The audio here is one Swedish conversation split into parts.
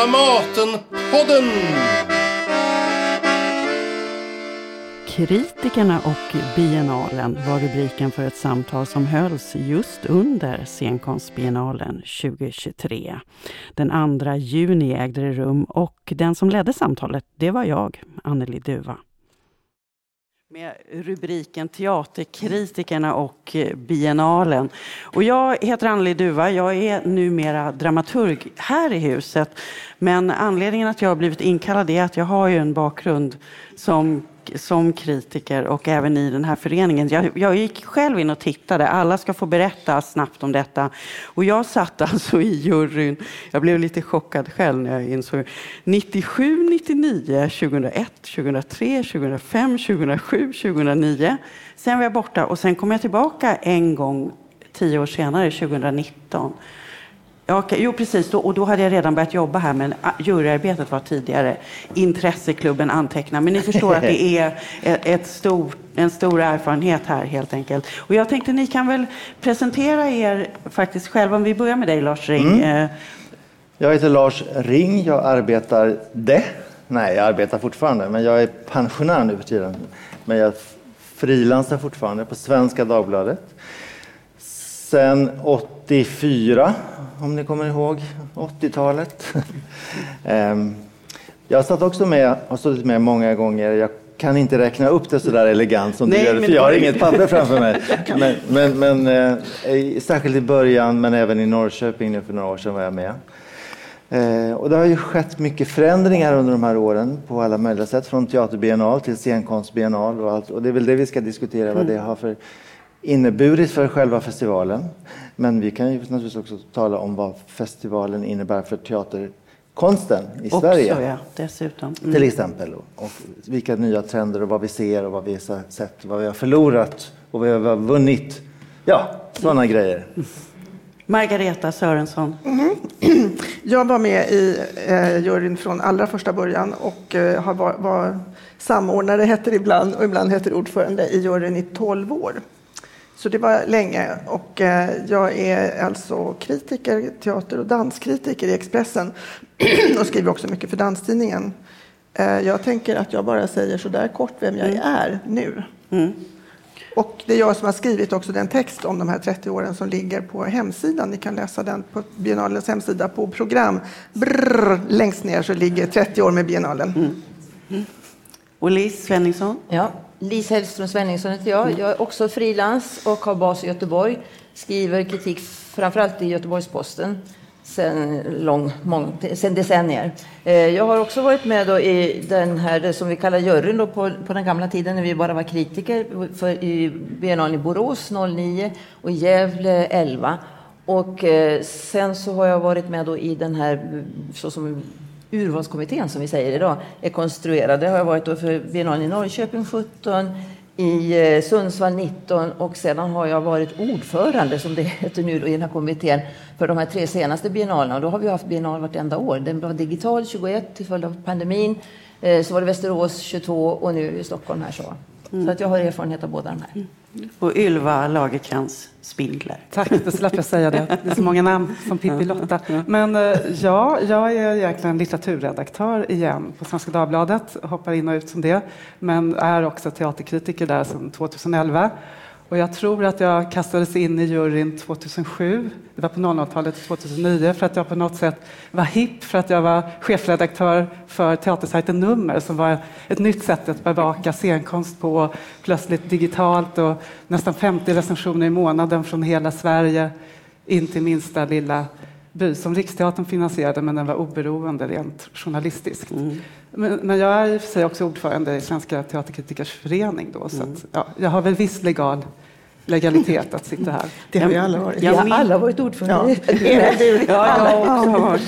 Dramatenpodden! Kritikerna och biennalen var rubriken för ett samtal som hölls just under scenkonstbiennalen 2023. Den 2 juni ägde det rum och den som ledde samtalet, det var jag, Anneli Duva med rubriken Teaterkritikerna och eh, biennalen. Och jag heter Anneli Duva. Jag är numera dramaturg här i huset. Men anledningen att jag har blivit inkallad är att jag har ju en bakgrund som som kritiker och även i den här föreningen. Jag, jag, gick själv in och tittade. Alla ska få berätta snabbt om detta. Och jag satt alltså i juryn. Jag blev lite chockad själv när jag insåg 97, 99, 2001, 2003, 2005, 2007, 2009. Sen var jag borta och sen kom jag tillbaka en gång tio år senare, 2019. Ja, jo, precis. och då hade jag redan börjat jobba här, men ah, juryarbetet var tidigare. Intresseklubben antecknar. Men ni förstår att det är ett stort, en stor erfarenhet här helt enkelt. Och jag tänkte ni kan väl presentera er faktiskt själva. Om vi börjar med dig Lars Ring. Mm. Eh, jag heter Lars Ring. Jag arbetar det. Nej, jag arbetar fortfarande, men jag är pensionär nu för tiden. Men jag frilansar fortfarande på Svenska Dagbladet. Sen 84 om ni kommer ihåg 80-talet. Ehm, jag satt också med, har suttit med många gånger. Jag kan inte räkna upp det så där elegant som Nej, du gör, för jag har inget papper framför mig. Men, men, men eh, särskilt i början, men även i Norrköping nu för några år sedan var jag med. Eh, och det har ju skett mycket förändringar under de här åren på alla möjliga sätt. Från teaterbiennal till scenkonstbiennal och allt. Och det är väl det vi ska diskutera, vad det har för inneburit för själva festivalen. Men vi kan ju naturligtvis också tala om vad festivalen innebär för teaterkonsten i också, Sverige. Ja, dessutom. Mm. Till exempel. Och vilka nya trender och vad vi ser och vad vi har sett, vad vi har förlorat och vad vi har vunnit. Ja, sådana mm. grejer. Margareta Sörensson. Mm. Jag var med i eh, juryn från allra första början och eh, har var, var samordnare, heter det ibland, och ibland heter ordförande i juryn i 12 år. Så det var länge. Och eh, jag är alltså kritiker, teater och danskritiker i Expressen och skriver också mycket för Danstidningen. Eh, jag tänker att jag bara säger så där kort vem jag mm. är nu. Mm. Och det är jag som har skrivit också den text om de här 30 åren som ligger på hemsidan. Ni kan läsa den på Biennalens hemsida på program. Brrr, längst ner så ligger 30 år med Biennalen. Mm. Mm. Och Liz Svenningsson? Ja, Lisa Hellström Svenningsson heter jag. Jag är också frilans och har bas i Göteborg. Skriver kritik framförallt i Göteborgs-Posten sen, lång, mång, sen decennier. Eh, jag har också varit med då i den här, det som vi kallar juryn då på, på den gamla tiden när vi bara var kritiker för, i Biennalen i Borås 09 och Gävle 11. Och eh, sen så har jag varit med då i den här, så som urvalskommittén som vi säger idag är konstruerad. Det har jag varit då för Biennalen i Norrköping 17, i eh, Sundsvall 19 och sedan har jag varit ordförande, som det heter nu, i den här kommittén för de här tre senaste biennalerna. Då har vi haft biennal vartenda år. Den var digital 21 till följd av pandemin. Eh, så var det Västerås 22 och nu i Stockholm här så. Mm. Så att jag har erfarenhet av båda de här. Och Ylva Lagerkrans Spindler. Tack, då slapp jag säga det. Det är så många namn som Pippi Lotta. Men eh, ja, jag är egentligen litteraturredaktör igen på Svenska Dagbladet. Hoppar in och ut som det. Men är också teaterkritiker där sedan 2011. Och jag tror att jag kastades in i juryn 2007, det var på 00-talet 2009, för att jag på något sätt var hipp, för att jag var chefredaktör för teatersajten Nummer, som var ett nytt sätt att bevaka scenkonst på, plötsligt digitalt och nästan 50 recensioner i månaden från hela Sverige, in till minsta lilla by som Riksteatern finansierade, men den var oberoende rent journalistiskt. Mm. Men, men, jag är i och för sig också ordförande i Svenska Teaterkritikers förening. Då, så mm. att, ja, jag har väl viss legal legalitet att sitta här. Det har vi alla varit. Vi har alla varit ordförande. Ja,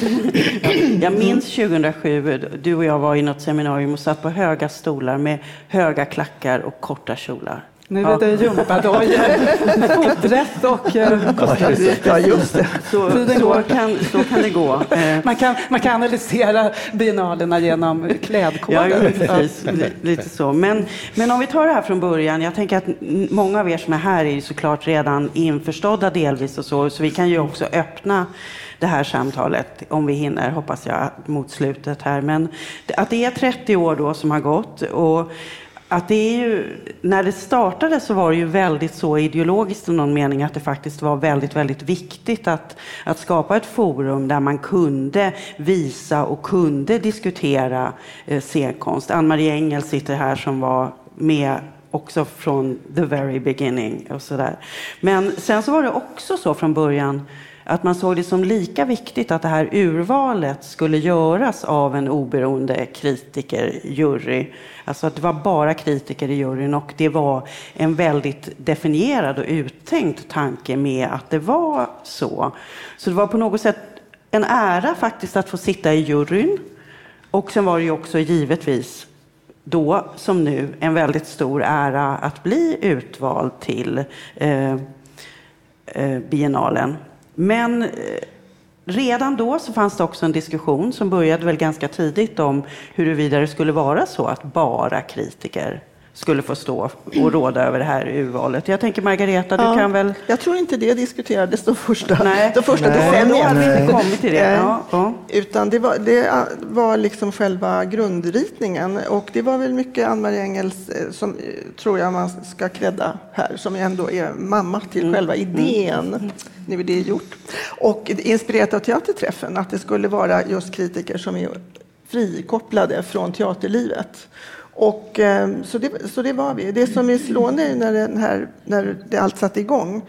jag minns 2007, du och jag var i något seminarium och satt på höga stolar med höga klackar och korta kjolar. Nu är det gympadojor, foträtt och... Eh, ja, just det. Så, så, kan, så kan det gå. Eh, man kan, man kan analysera biennalerna genom klädkoder. Ja, precis. Lite så. Men, men om vi tar det här från början. Jag tänker att många av er som är här är ju såklart redan införstådda delvis och så, så vi kan ju också öppna det här samtalet, om vi hinner, hoppas jag, mot slutet här. Men att det är 30 år då som har gått och att det är ju, när det startade så var det ju väldigt så ideologiskt i någon mening att det faktiskt var väldigt, väldigt viktigt att, att skapa ett forum där man kunde visa och kunde diskutera eh, scenkonst. Ann-Marie Engel sitter här som var med också från the very beginning och sådär. Men sen så var det också så från början att man såg det som lika viktigt att det här urvalet skulle göras av en oberoende kritikerjury. Alltså att det var bara kritiker i juryn och det var en väldigt definierad och uttänkt tanke med att det var så. Så det var på något sätt en ära faktiskt att få sitta i juryn. Och sen var det ju också givetvis då som nu en väldigt stor ära att bli utvald till eh, eh, biennalen. Men eh, redan då så fanns det också en diskussion som började väl ganska tidigt om huruvida det skulle vara så att bara kritiker skulle få stå och råda över det här urvalet. Jag tänker Margareta, du ja, kan väl... Jag tror inte det diskuterades de första, Nej. de första Nej. decennierna. Då kommit till det. Ja, ja. Utan det var, det var liksom själva grundritningen och det var väl mycket Ann-Marie Engels eh, som eh, tror jag man ska credda här, som ändå är mamma till mm. själva idén. Mm. Nu är det gjort. Och inspirerat av teaterträffen, att det skulle vara just kritiker som är frikopplade från teaterlivet. Och, eh, så, det, så det var vi. Det som är slående när, den här, när det allt satte igång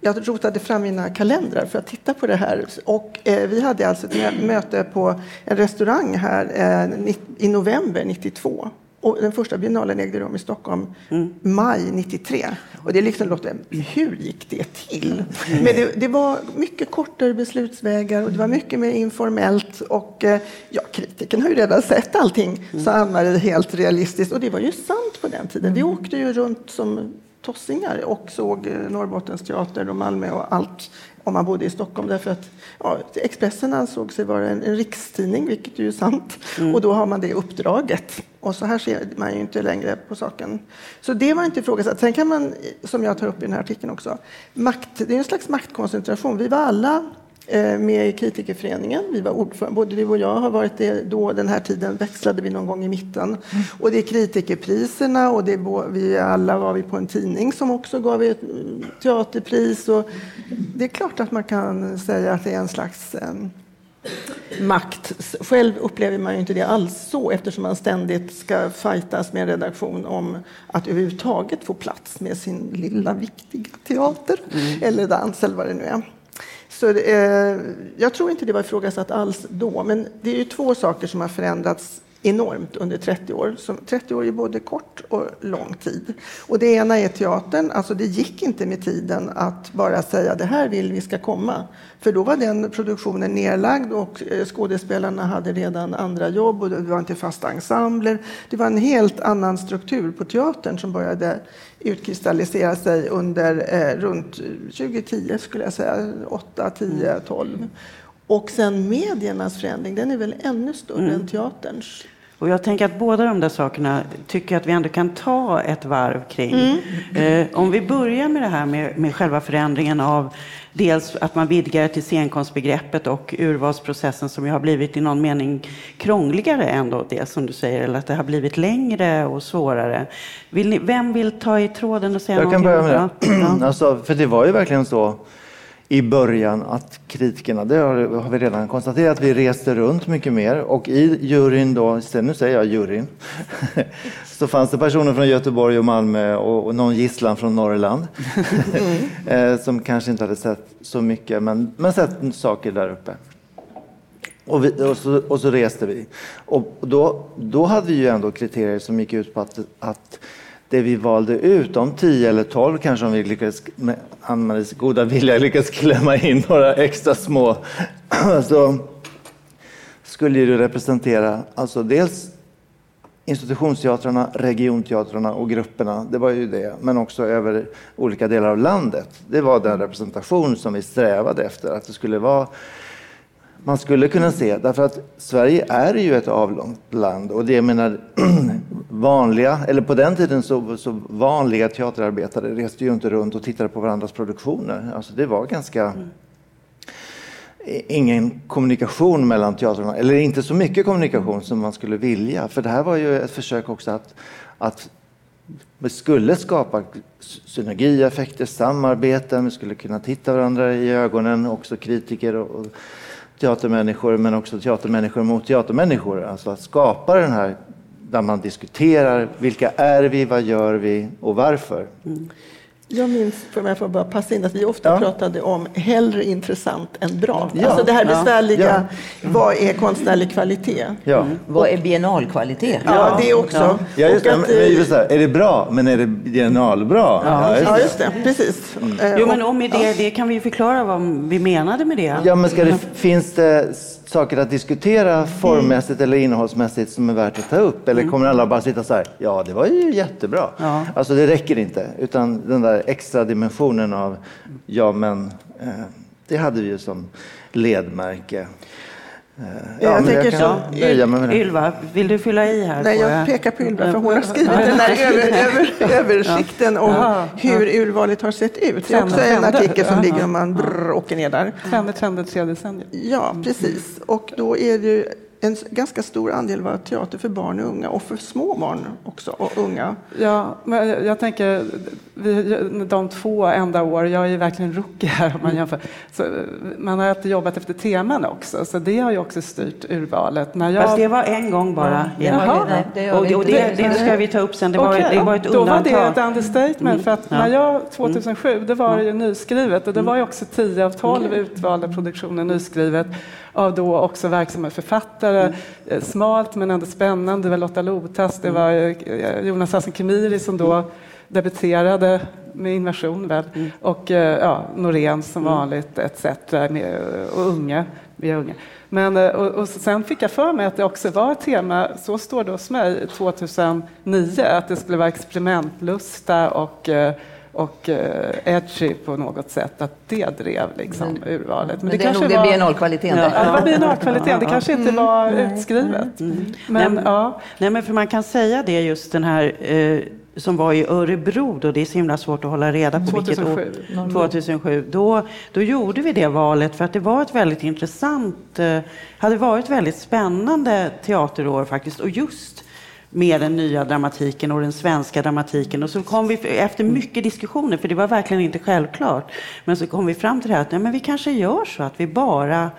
jag rotade fram mina kalendrar för att titta på det här. Och, eh, vi hade alltså ett möte på en restaurang här eh, i november 92. Och den första biennalen ägde rum i Stockholm mm. maj 93. Och det liksom låter, hur gick det till? Men det, det, var mycket kortare beslutsvägar och det var mycket mer informellt. Och eh, ja, kritiken har ju redan sett allting, mm. sa Ann-Marie helt realistiskt. Och det var ju sant på den tiden. Vi mm. åkte ju runt som tossingar och såg eh, Norrbottensteater och Malmö och allt om man bodde i Stockholm. Därför att ja, Expressen ansåg sig vara en, en rikstidning, vilket ju är sant. Mm. Och då har man det uppdraget. Och så här ser man ju inte längre på saken. Så det var inte ifrågasatt. Sen kan man, som jag tar upp i den här artikeln också, makt, det är en slags maktkoncentration. Vi var alla med i kritikerföreningen. Vi var ordförande, både du och jag har varit det då. Den här tiden växlade vi någon gång i mitten. Mm. Och det är kritikerpriserna och det är, vi alla var vi på en tidning som också gav ett mm, teaterpris. Och det är klart att man kan säga att det är en slags eh, makt. Själv upplever man ju inte det alls så eftersom man ständigt ska fightas med en redaktion om att överhuvudtaget få plats med sin lilla viktiga teater mm. eller dans eller vad det nu är. Så eh, jag tror inte det var ifrågasatt alls då, men det är ju två saker som har förändrats enormt under 30 år. Så 30 år är både kort och lång tid. Och det ena är teatern. Alltså det gick inte med tiden att bara säga det här vill vi ska komma. För då var den produktionen nedlagd och eh, skådespelarna hade redan andra jobb och det var inte fasta ensembler. Det var en helt annan struktur på teatern som började utkristallisera sig under eh, runt 2010 skulle jag säga, 8, 10, 12. Och sen mediernas förändring, den är väl ännu större mm. än teaterns. Och jag tänker att båda de där sakerna tycker jag att vi ändå kan ta ett varv kring. Mm. Eh, om vi börjar med det här med, med själva förändringen av dels att man vidgar till scenkonstbegreppet och urvalsprocessen som ju har blivit i någon mening krångligare ändå, det som du säger, eller att det har blivit längre och svårare. Vill ni, vem vill ta i tråden och säga jag någonting? Jag kan börja med det. Ja. Alltså, för det var ju verkligen så i början att kritikerna, det har, vi redan konstaterat, vi reste runt mycket mer och i juryn då, nu säger jag juryn, så fanns det personer från Göteborg och Malmö och, någon gisslan från Norrland mm. som kanske inte hade sett så mycket men, men sett saker där uppe. Och, vi, och, så, och så reste vi. Och då, då hade vi ju ändå kriterier som gick ut på att, att det vi valde ut, de 10 eller 12 kanske om vi lyckades med Ann-Maries goda vilja lyckas klämma in några extra små, så skulle det representera alltså dels institutionsteatrarna, regionteatrarna och grupperna. Det var ju det, men också över olika delar av landet. Det var den representation som vi strävade efter, att det skulle vara man skulle kunna se, därför att Sverige är ju ett avlångt land och det jag menar vanliga, eller på den tiden så, så vanliga teaterarbetare reste ju inte runt och tittade på varandras produktioner. Alltså det var ganska mm. ingen kommunikation mellan teatrarna, eller inte så mycket kommunikation som man skulle vilja. För det här var ju ett försök också att, att vi skulle skapa synergieffekter, samarbeten, vi skulle kunna titta varandra i ögonen, också kritiker och, och teatermänniskor men också teatermänniskor mot teatermänniskor. Alltså att skapa den här där man diskuterar vilka är vi, vad gör vi och varför. Mm. Jag minns, för jag får bara passa in, att vi ofta ja. pratade om hellre intressant än bra. Ja. Alltså det här besvärliga, ja. vad är konstnärlig kvalitet? Ja. Mm. Vad är biennalkvalitet? Ja, det också. Ja. just det. Att, men, här, är det bra, men är det biennalbra? Ja, ja, just det. Precis. Mm. Jo, men om det, det kan vi förklara vad vi menade med det. Ja, men ska det, finns det saker att diskutera formmässigt eller innehållsmässigt som är värt att ta upp? Eller mm. kommer alla bara sitta så här, ja det var ju jättebra. Ja. Alltså det räcker inte, utan den där extra dimensionen av, ja men eh, det hade vi ju som ledmärke. Eh, ja, jag tänker jag så. Med Ylva, vill du fylla i här? Nej, jag pekar på Ylva för hon har skrivit den här över, över, översikten om ja. hur urvalet har sett ut. Det är också en artikel som ligger om man brr, åker ner där. Trender, trender, tre decennier. Ja, precis. Och då är det en ganska stor andel var teater för barn och unga och för små barn också och unga. Ja, men jag tänker vi, de två enda år, jag är ju verkligen rookie här om man jämför, så man har alltid jobbat efter teman också, så det har ju också styrt urvalet. När jag... Fast det var en gång bara. Ja. Jaha. Nej, det och, och det, det, ska vi ta upp sen, det var, okay. det var ett undantag. Då var det ett understatement, mm. för att ja. när jag 2007, det var det ju nyskrivet och det var ju också 10 av 12 mm. utvalda produktioner nyskrivet av då också verksamma författare. Mm. Eh, smalt men ändå spännande. Det var Lotta Lotas, det var eh, Jonas Hassan Khemiri som då debuterade med Invasion väl. Mm. och eh, ja, Norén som mm. vanligt etc. Och unga, vi unga. Men, och, och, sen fick jag för mig att det också var ett tema, så står det hos mig, 2009, att det skulle vara experimentlusta och och eh, edgy på något sätt, att det drev liksom men, urvalet. Men, det, det kanske är nog det biennalkvaliteten. Ja, det var biennalkvaliteten, det kanske inte var mm. utskrivet. Mm. Men, nej, ja. nej, men för man kan säga det just den här eh, som var i Örebro, då, det är så himla svårt att hålla reda på 2007. vilket år. 2007. Då, då gjorde vi det valet för att det var ett väldigt intressant, eh, hade varit väldigt spännande teaterår faktiskt. Och just med den nya dramatiken och den svenska dramatiken. Och så kom vi, efter mycket diskussioner, för det var verkligen inte självklart, men så kom vi fram till det här att nej, men vi kanske gör så att vi bara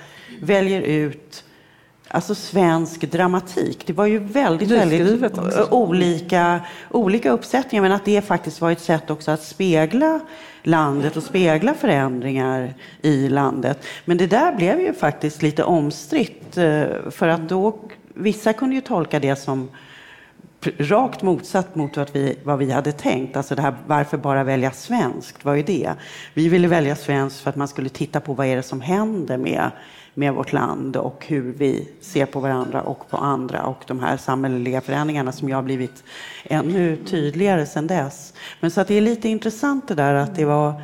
väljer ut Alltså svensk dramatik. Det var ju väldigt, väldigt olika, olika uppsättningar, men att det faktiskt var ett sätt också att spegla landet och spegla förändringar i landet. Men det där blev ju faktiskt lite omstritt, eh, för att då, vissa kunde ju tolka det som rakt motsatt mot vad vi, vad vi hade tänkt. Alltså det här, varför bara välja svenskt? Vad är det? Vi ville välja svenskt för att man skulle titta på vad är det som händer med, med vårt land och hur vi ser på varandra och på andra och de här samhälleliga förändringarna som jag har blivit ännu tydligare sedan dess. Men så att det är lite intressant det där att det var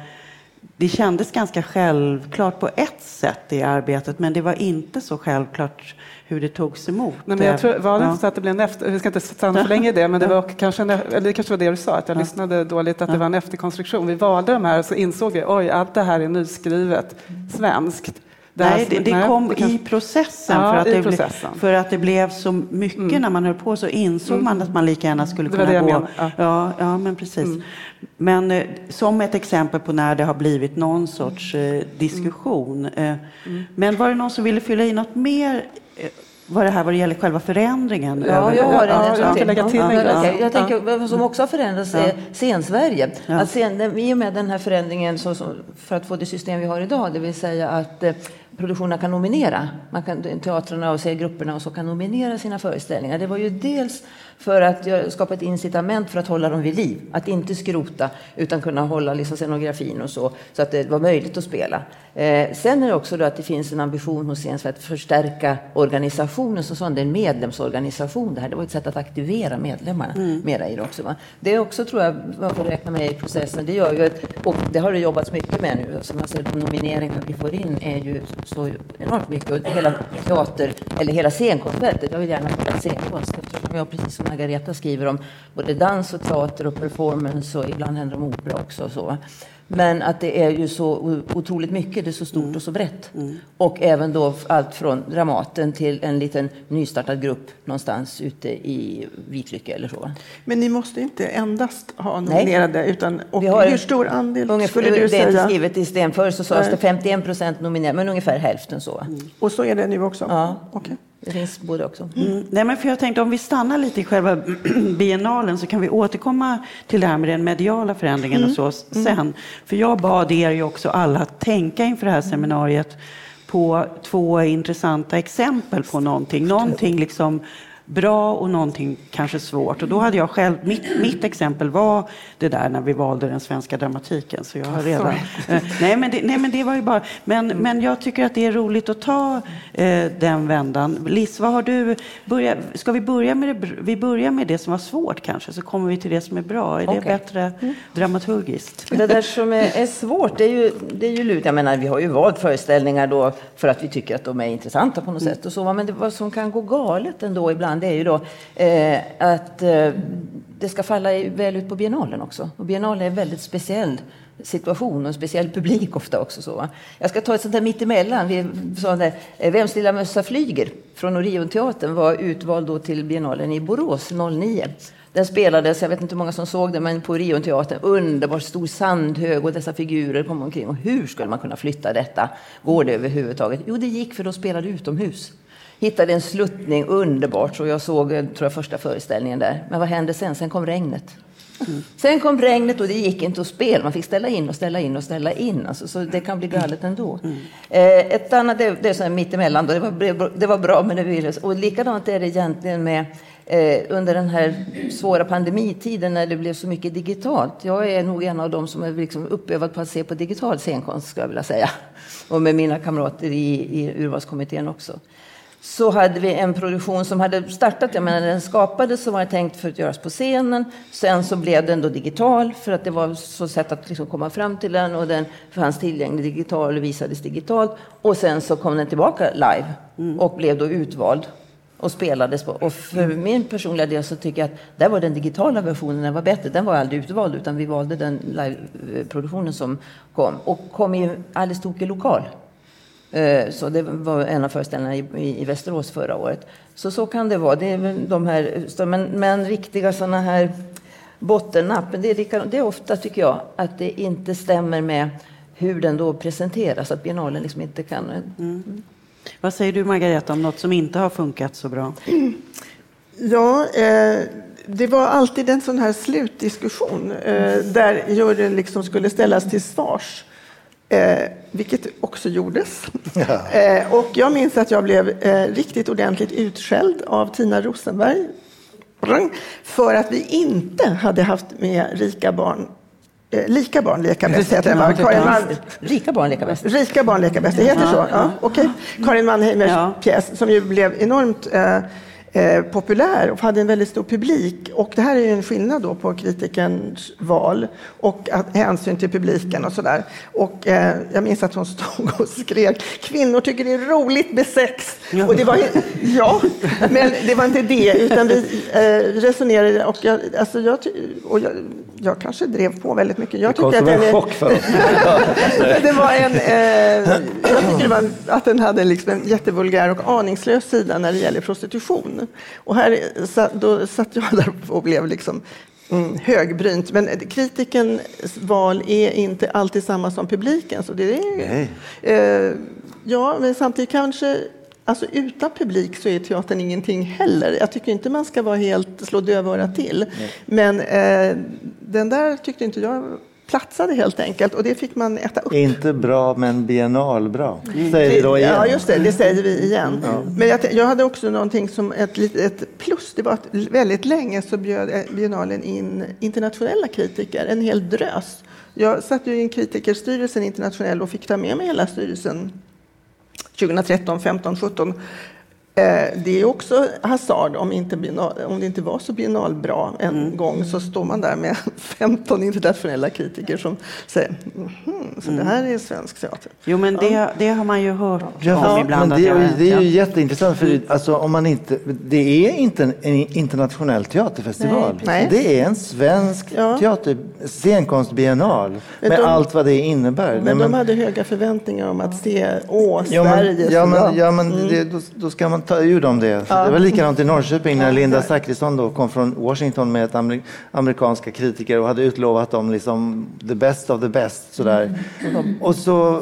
det kändes ganska självklart på ett sätt i arbetet, men det var inte så självklart hur det togs emot. Nej, men jag tror, var det inte så att det blev en efter, vi ska inte stanna för länge i det, men det var kanske, en, eller det kanske var det du sa, att jag ja. lyssnade dåligt, att det var en efterkonstruktion. Vi valde de här och så insåg vi, oj, allt det här är nyskrivet svenskt. Nej, det, det kom det kan... i processen. Ja, för, att i det processen. Ble, för att det blev så mycket mm. när man höll på så insåg mm. man att man lika gärna skulle kunna gå. Ja. ja. Ja, men precis. Mm. Men eh, som ett exempel på när det har blivit någon sorts eh, diskussion. Eh, mm. Men var det någon som ville fylla i något mer eh, vad det här vad det gäller själva förändringen? Ja, jag har en, ja, jag till. Lägga till ja, jag, jag tänker, vad som också har förändrats är Scensverige. Ja. Att sen, I och med den här förändringen så, så, för att få det system vi har idag, det vill säga att eh, produktionerna kan nominera. Man kan, teatrarna och grupperna och så kan nominera sina föreställningar. Det var ju dels för att skapa ett incitament för att hålla dem vid liv. Att inte skrota utan kunna hålla liksom scenografin och så, så att det var möjligt att spela. Eh, sen är det också att det finns en ambition hos CEN för att förstärka organisationen som sån. Det är en medlemsorganisation det här. Det var ett sätt att aktivera medlemmarna mm. mera i det också. Va? Det är också, tror jag, man får räkna med i processen. Det gör ju att, och det har det jobbats mycket med nu. Som ser, de nomineringar vi får in är ju så enormt mycket. Och hela teater, eller hela scenkonstfältet. Jag vill gärna prata scenkonst eftersom jag precis som Margareta skriver om både dans och teater och performance och ibland händer det om opera också. Och så. Men att det är ju så otroligt mycket, det är så stort mm. och så brett. Mm. Och även då allt från Dramaten till en liten nystartad grupp någonstans ute i Vitlycke eller så. Men ni måste inte endast ha nominerade, Nej. utan och Vi har hur stor andel ungefär, skulle du säga? Det är inte skrivet i sten. Förr så sades det 51 procent nominerade, men ungefär hälften så. Mm. Och så är det nu också? Ja. Okay. Det finns både också. Mm. Nej, men för jag tänkte om vi stannar lite i själva biennalen så kan vi återkomma till det här med den mediala förändringen mm. och så mm. sen. För jag bad er ju också alla att tänka inför det här seminariet på två intressanta exempel på någonting. Någonting liksom bra och någonting kanske svårt. Och då hade jag själv, mitt, mitt exempel var det där när vi valde den svenska dramatiken. Så jag har redan, eh, nej, men det, nej men det var ju bara, men, men jag tycker att det är roligt att ta eh, den vändan. Liz, vad har du, börja, ska vi börja med det, vi börjar med det som var svårt kanske, så kommer vi till det som är bra. Är okay. det bättre mm. dramaturgiskt? Det där som är, är svårt, det är ju, det är ju lut. Jag menar, vi har ju valt föreställningar då för att vi tycker att de är intressanta på något mm. sätt och så, men det, vad som kan gå galet ändå ibland det är ju då eh, att eh, det ska falla väl ut på biennalen också. Och biennalen är en väldigt speciell situation och en speciell publik ofta också. Så. Jag ska ta ett sånt här mittemellan. Vi sa där, eh, Vems lilla mössa flyger från Orionteatern var utvald då till biennalen i Borås 09. Den spelades, jag vet inte hur många som såg den, men på Orionteatern. Underbart stor sandhög och dessa figurer kom omkring. Och hur skulle man kunna flytta detta? Går det överhuvudtaget? Jo, det gick för de spelade utomhus hittade en sluttning, underbart. Så jag såg tror jag, första föreställningen där. Men vad hände sen? Sen kom regnet. Mm. Sen kom regnet och det gick inte att spela. Man fick ställa in och ställa in och ställa in. Alltså, så det kan bli galet ändå. Mm. Eh, ett annat, det, det är så här mittemellan. Då. Det, var, det var bra men det ville Och likadant är det egentligen med eh, under den här svåra pandemitiden när det blev så mycket digitalt. Jag är nog en av dem som är liksom uppövad på att se på digital scenkonst, skulle jag vilja säga. Och med mina kamrater i, i urvalskommittén också så hade vi en produktion som hade startat, jag menar den skapades så var det tänkt för att göras på scenen. Sen så blev den då digital för att det var så sätt att liksom komma fram till den och den fanns tillgänglig digital och visades digitalt. Och sen så kom den tillbaka live mm. och blev då utvald och spelades på. Och för min personliga del så tycker jag att där var den digitala versionen den var bättre. Den var aldrig utvald utan vi valde den liveproduktionen som kom och kom i en alldeles tokig lokal. Eh, så det var en av föreställningarna i, Västerås förra året. Så så kan det vara. Det är de här, men, men riktiga sådana här bottennapp, det är, det är ofta tycker jag att det inte stämmer med hur den då presenteras, att biennalen liksom inte kan... Mm. Vad säger du Margareta om något som inte har funkat så bra? Ja, eh, det var alltid en sån här slutdiskussion eh, där juryn liksom skulle ställas till svars Eh, vilket också gjordes. Ja. Eh, och jag minns att jag blev eh, riktigt ordentligt utskälld av Tina Rosenberg för att vi inte hade haft med rika barn eh, Lika barn leka bäst heter den, Karin Man... Rika barn leka bäst. Rika barn leka bäst, det heter ja, så? Ja, okay. Karin Mannheimers ja. pjäs som ju blev enormt eh, populär och hade en väldigt stor publik. Och det här är en skillnad då på kritikerns val och att, hänsyn till publiken och sådär. Och eh, jag minns att hon stod och skrek kvinnor tycker det är roligt med sex. Och det var, ja, men det var inte det, utan vi eh, resonerade och jag, alltså jag, och jag, jag kanske drev på väldigt mycket. Jag det kom som en chock för oss. det var en, eh, jag tycker var, att den hade liksom en jättevulgär och aningslös sida när det gäller prostitution. Och här då satt jag där och blev liksom mm, högbrynt. Men kritikens val är inte alltid samma som publiken. Så det är, eh, ja, men samtidigt kanske Alltså utan publik så är teatern ingenting heller. Jag tycker inte man ska vara helt slå dövörat till. Nej. Men eh, den där tyckte inte jag platsade helt enkelt och det fick man äta upp. Inte bra, men biennalbra, säger vi då igen. Ja, just det, det säger vi igen. Men jag, jag hade också någonting som ett, litet- plus. Det var att väldigt länge så bjöd eh, biennalen in internationella kritiker, en hel drös. Jag satt ju i en kritikerstyrelse internationell och fick ta med mig hela styrelsen 2013, 15, 17. Eh, Det är också hasard om, inte biennal, om det inte var så biennalbra en Mm. gång så står man där med 15 internationella kritiker som säger mhm, så det här är svensk teater. Jo, men det, det har man ju hört om Ja, ibland. men att det, är, det är ju jätteintressant, för alltså, om man inte, det är inte en, en internationell teaterfestival. Nej. Det är en svensk Ja. teater, scenkonstbiennal Men med de- allt vad det innebär. Nej, Men de hade höga förväntningar om att se, åh, Ja Sverige. men, så ja, men, ja, men det, då, då ska man ta ur dem det. Det var likadant i Norrköping när Linda Zachrisson då kom från Washington med ett amer- amerikanska kritiker och hade utlovat dem liksom the best of the best. Sådär. Och så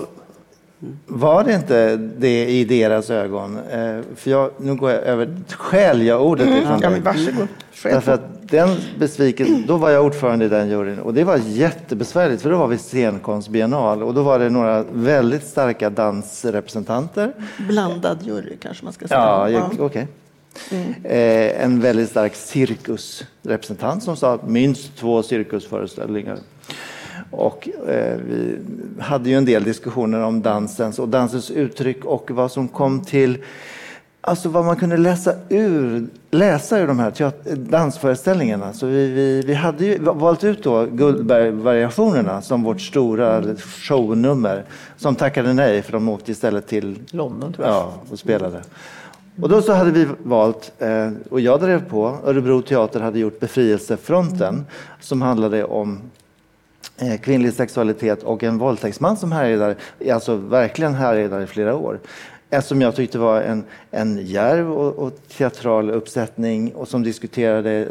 var det inte det i deras ögon. Eh, för jag, nu går jag över, skäl jag ordet ifrån Ja, dig. men varsågod. Själv. Därför att den besviken, då var jag ordförande i den juryn och det var jättebesvärligt för då var vi scenkonstbiennal och då var det några väldigt starka dansrepresentanter. Blandad jury kanske man ska säga. Ja, jag- okej. Eh, en väldigt stark cirkusrepresentant som sa att minst två cirkusföreställningar. Och eh, vi hade ju en del diskussioner om dansens och dansens uttryck och vad som kom till Alltså vad man kunde läsa ur, läsa ur de här dansföreställningarna. Så vi, vi, vi hade ju valt ut då Guldbergvariationerna som vårt stora shownummer. Som tackade nej för de åkte istället till London, tror jag. Ja, och spelade. Och då så hade vi valt, eh, och jag drev på, Örebro teater hade gjort Befrielsefronten som handlade om Eh, kvinnlig sexualitet och en våldtäktsman som härjade, alltså verkligen härjade i flera år. Som jag tyckte var en, en djärv och, och teatral uppsättning och som diskuterade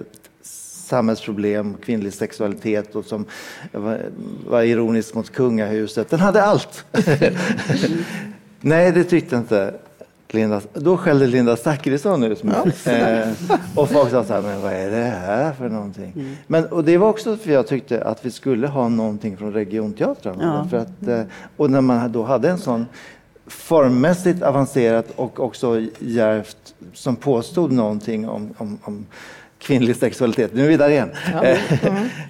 samhällsproblem, kvinnlig sexualitet och som var, var ironisk mot kungahuset. Den hade allt. Nej, det tyckte inte Linda. Då skällde Linda Zachrisson ut mig. Eh, och folk sa så här, men vad är det här för någonting? Men, och det var också för jag tyckte att vi skulle ha någonting från regionteatrarna. Ja. Att, eh, och när man då hade en sån formmässigt avancerat och också djärvt som påstod någonting om, om, om kvinnlig sexualitet. Nu är vi där igen. Eh,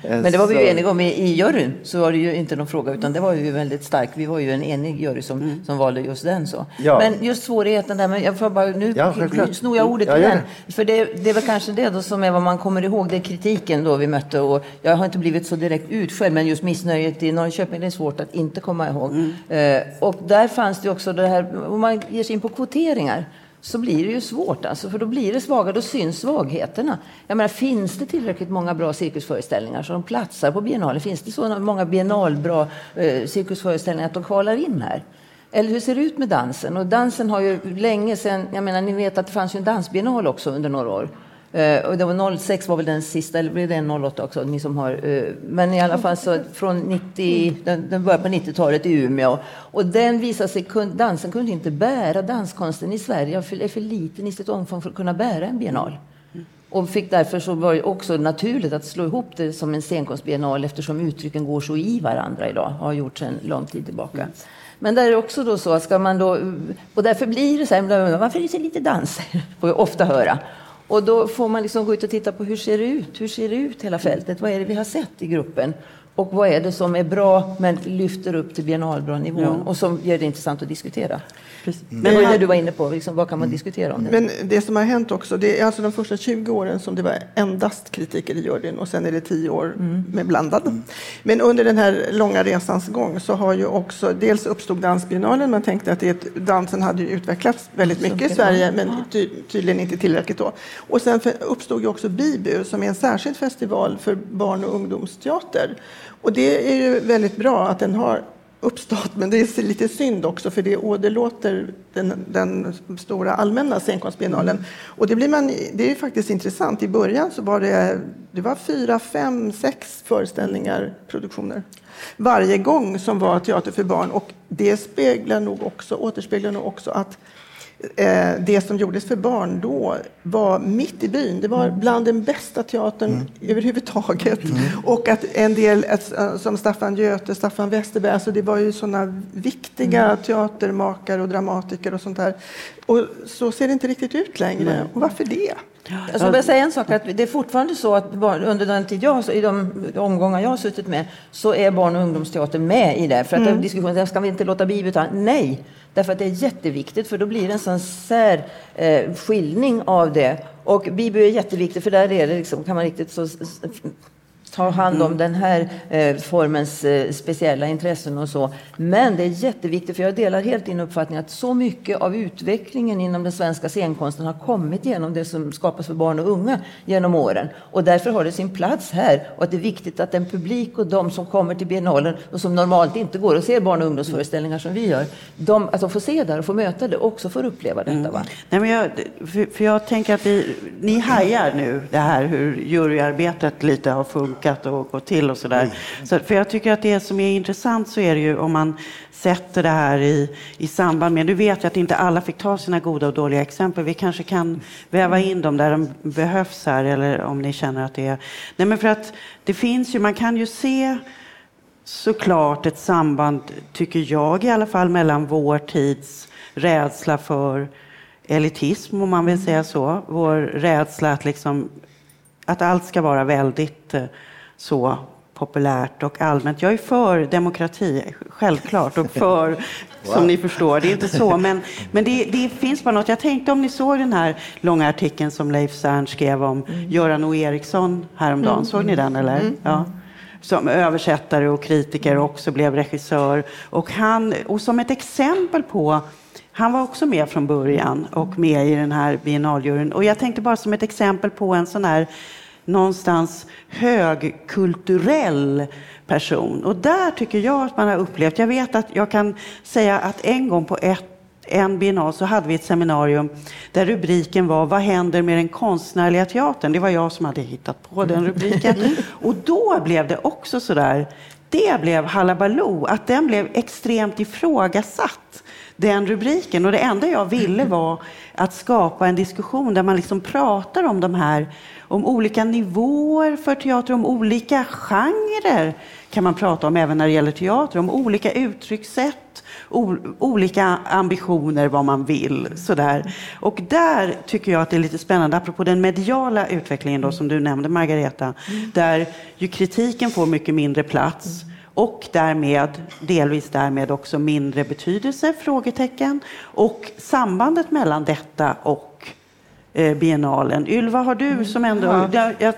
Men det var vi ju eniga om i, i juryn. Så var det ju inte någon fråga, utan det var ju väldigt starkt. Vi var ju en enig jury som, som valde just den. så. Mm. Ja. Men just svårigheten där, men jag får bara, nu Ja, snor jag ordet Ja, igen. För det, det är väl kanske det då som är vad man kommer ihåg, det är kritiken då vi mötte. Och jag har inte blivit så direkt utskälld, men just missnöjet i Norrköping, det är svårt att inte komma ihåg. Mm. Eh, och där fanns det också det här, om man ger sig in på kvoteringar, så blir det ju svårt, alltså, för då blir det svaga, då syns svagheterna. Jag menar, finns det tillräckligt många bra cirkusföreställningar som platsar på biennalen? Finns det så många biennalbra eh, cirkusföreställningar att de kvalar in här? Eller hur ser det ut med dansen? Och dansen har ju länge sedan, jag menar ni vet att det fanns ju en dansbiennal också under några år. Uh, och det var 06 var väl den sista, eller blev det 08 också? Ni som har, uh, men i alla fall så från 90, den, den började på 90-talet i Umeå. Och den visade sig, kun, dansen kunde inte bära danskonsten i Sverige, är för, är för liten i sitt omfång för att kunna bära en biennal. Och fick därför så var det också naturligt att slå ihop det som en scenkonstbiennal eftersom uttrycken går så i varandra idag, och har gjort sedan lång tid tillbaka. Men där är det också då så att ska man då, och därför blir det så här, varför är det så lite dans? får jag ofta höra. Och då får man liksom gå ut och titta på hur ser det ut? Hur ser det ut hela fältet? Vad är det vi har sett i gruppen? Och vad är det som är bra men lyfter upp till biennalbra nivån Ja. och som gör det intressant att diskutera? Precis. Men Men det du var inne på, liksom, vad kan man diskutera om det? Men det som har hänt också, det är alltså de första 20 åren som det var endast kritiker i juryn och sen är det 10 år med blandad. Men under den här långa resans gång så har ju också, dels uppstod Dansbiennalen, man tänkte att det, dansen hade ju utvecklats väldigt mycket i Sverige, men ty, tydligen inte tillräckligt då. Och sen för, uppstod ju också Bibu som är en särskild festival för barn och ungdomsteater. Och det är ju väldigt bra att den har uppstått, men det är lite synd också för det åderlåter den, den stora allmänna scenkonstbiennalen. Och det, blir man, det är ju faktiskt intressant. I början så var det, det var fyra, fem, sex föreställningar, produktioner, varje gång som var teater för barn. Och det speglar nog också, återspeglar nog också att det som gjordes för barn då var mitt i byn. Det var bland den bästa teatern mm. överhuvudtaget. Mm. Och att en del, eh, som Staffan Göte, Staffan Westerberg, alltså det var ju sådana viktiga mm. teatermakare och dramatiker och sånt där. Och så ser det inte riktigt ut längre. Och varför det? Jag ska bara säga en sak, att det är fortfarande så att under den tid jag, i de omgångar jag har suttit med, så är barn och ungdomsteatern med i det. För att mm. diskussionen, ska vi inte låta Bibeln ta? Nej, därför att det är jätteviktigt, för då blir det en sån särskiljning eh, av det. Och Bibeln är jätteviktigt, för där är det liksom, kan man riktigt så tar hand om mm. den här eh, formens eh, speciella intressen och så. Men det är jätteviktigt, för jag delar helt din uppfattning att så mycket av utvecklingen inom den svenska scenkonsten har kommit genom det som skapas för barn och unga genom åren. Och därför har det sin plats här och att det är viktigt att den publik och de som kommer till biennalen och som normalt inte går och ser barn och ungdomsföreställningar som vi gör, de, att de får se där och får möta det också får uppleva detta. Mm. Va? Nej, men jag, för, för jag tänker att vi, ni hajar nu det här hur juryarbetet lite har funkat funkat och gått till och sådär. Mm. Så, för jag tycker att det som är intressant så är det ju om man sätter det här i, i samband med, nu vet jag att inte alla fick ta sina goda och dåliga exempel, vi kanske kan väva in dem där de behövs här, eller om ni känner att det är... Nej men för att det finns ju, man kan ju se såklart ett samband, tycker jag i alla fall, mellan vår tids rädsla för elitism, om man vill säga så. Vår rädsla att, liksom, att allt ska vara väldigt eh, så populärt och allmänt. Jag är för demokrati, självklart, och för, wow. som ni förstår, det är inte så, men, men det, det, finns bara något. Jag tänkte om ni såg den här långa artikeln som Leif Cern skrev om mm. Göran O Eriksson häromdagen. Mm. Såg ni den eller? Mm. Ja. Som översättare och kritiker och också blev regissör. Och, han, och som ett exempel på han var också med från början och med i den här biennaljuryn. Och jag tänkte bara som ett exempel på en sån här någonstans högkulturell person. Och där tycker jag att man har upplevt, jag vet att jag kan säga att en gång på ett en biennal så hade vi ett seminarium där rubriken var Vad händer med den konstnärliga teatern? Det var jag som hade hittat på den rubriken. Och då blev det också sådär, det blev halabaloo, att den blev extremt ifrågasatt den rubriken. Och det enda jag ville var att skapa en diskussion där man liksom pratar om de här, om olika nivåer för teater, om olika genrer kan man prata om även när det gäller teater, om olika uttryckssätt, olika ambitioner, vad man vill. Sådär. Och där tycker jag att det är lite spännande, apropå den mediala utvecklingen då, som du nämnde, Margareta, där ju kritiken får mycket mindre plats och därmed, delvis därmed också mindre betydelse? Frågetecken. Och sambandet mellan detta och eh, biennalen. Ylva, har du som ändå... Ja. Jag, jag,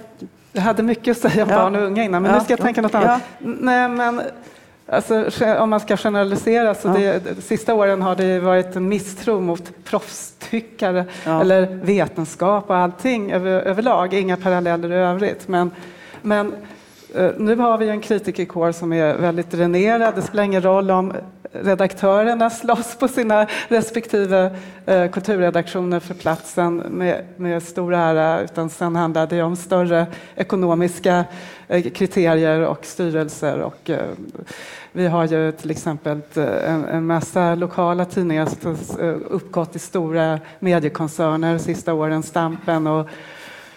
jag hade mycket att säga om ja. barn och unga innan, men ja. nu ska jag tänka något annat. Nej, men, alltså, om man ska generalisera, så det, de sista åren har det varit en misstro mot proffstyckare eller vetenskap och allting över, överlag. Inga paralleller i övrigt. Men, men Eh, nu har vi en kritikerkår som är väldigt dränerad. Det spelar ingen roll om redaktörerna slåss på sina respektive eh, kulturredaktioner för platsen med, med stor ära, utan sen handlar det om större ekonomiska eh, kriterier och styrelser. Och, vi har ju till exempel en, en massa lokala tidningar som uppgått i stora mediekoncerner de sista åren, Stampen och